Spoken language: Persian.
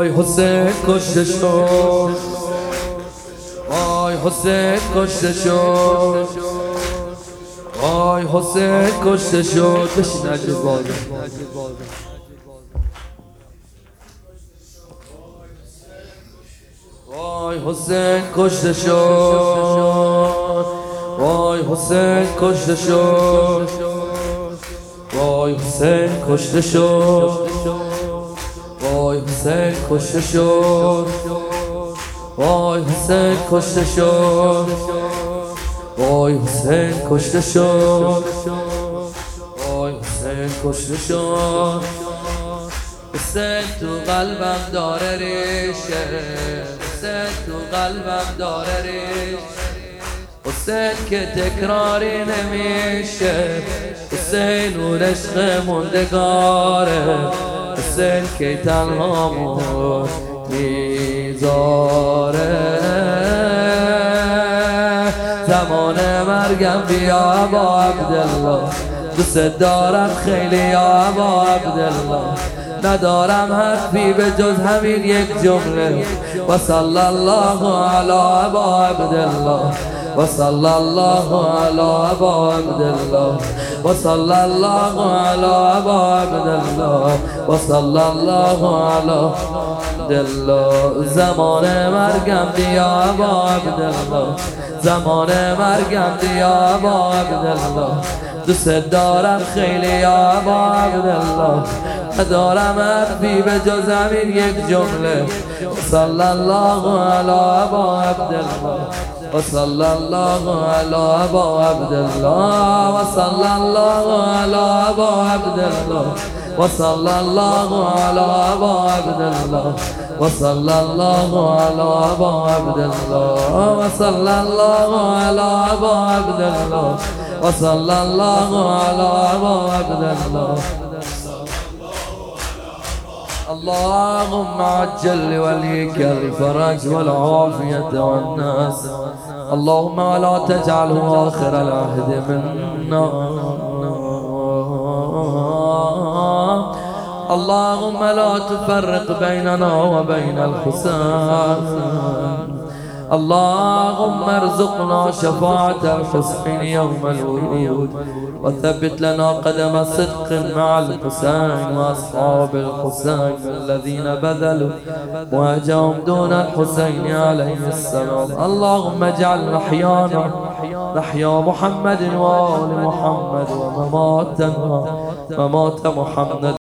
وای حسین کشته شد. وای حسین کشته شد. وای حسین کشته شد. بشین عجب وای حسین کشته شد. وای حسین کشته شد. وای حسین کشته شد. حسین کشته شد. وای حسین کشته شد. وای حسین کشته شد. وای حسین کشته شد. حسین تو قلبم داره ریشه. حسین تو قلبم داره ریشه. حسین که تکراری نمیشه. حسین نور عشق مندگاره حسین که تنها می‌ذاره زمان مرگم بیا با عبدالله. دوست دارم خیلی یا با عبدالله. ندارم حرفی به جز همین یک جمله. و صلی الله علی با عبدالله. وصلى الله على أبا عبد الله وصلى الله على أبا عبد الله وصلى الله على عبد الله زمان مرگم بیا ابا عبد الله زمان مرگم بیا ابا عبد الله دوست دارم خیلی یا ابا عبد الله ندارم حرفی به جز همین یک جمله صلی الله علی ابا عبد الله وصلى الله على أبا عبد الله وصلى الله على أبا عبد الله وصلى الله على أبا عبد الله وصلى الله على أبا عبد الله وصلى الله على أبا عبد الله وصلى الله على أبا عبد الله اللهم عجل لوليك الفرج والعافية والناس. اللهم ولا تجعله آخر العهد منا. اللهم لا تفرق بيننا وبين الحسين اللهم ارزقنا شفاعة الحسين يوم الورود وثبت لنا قدم صدق مع الحسين وأصحاب الحسين الذين بذلوا وهجهم دون الحسين عليه السلام. اللهم اجعل محيانا محيا محمد وآل محمد ومماتنا ممات محمد.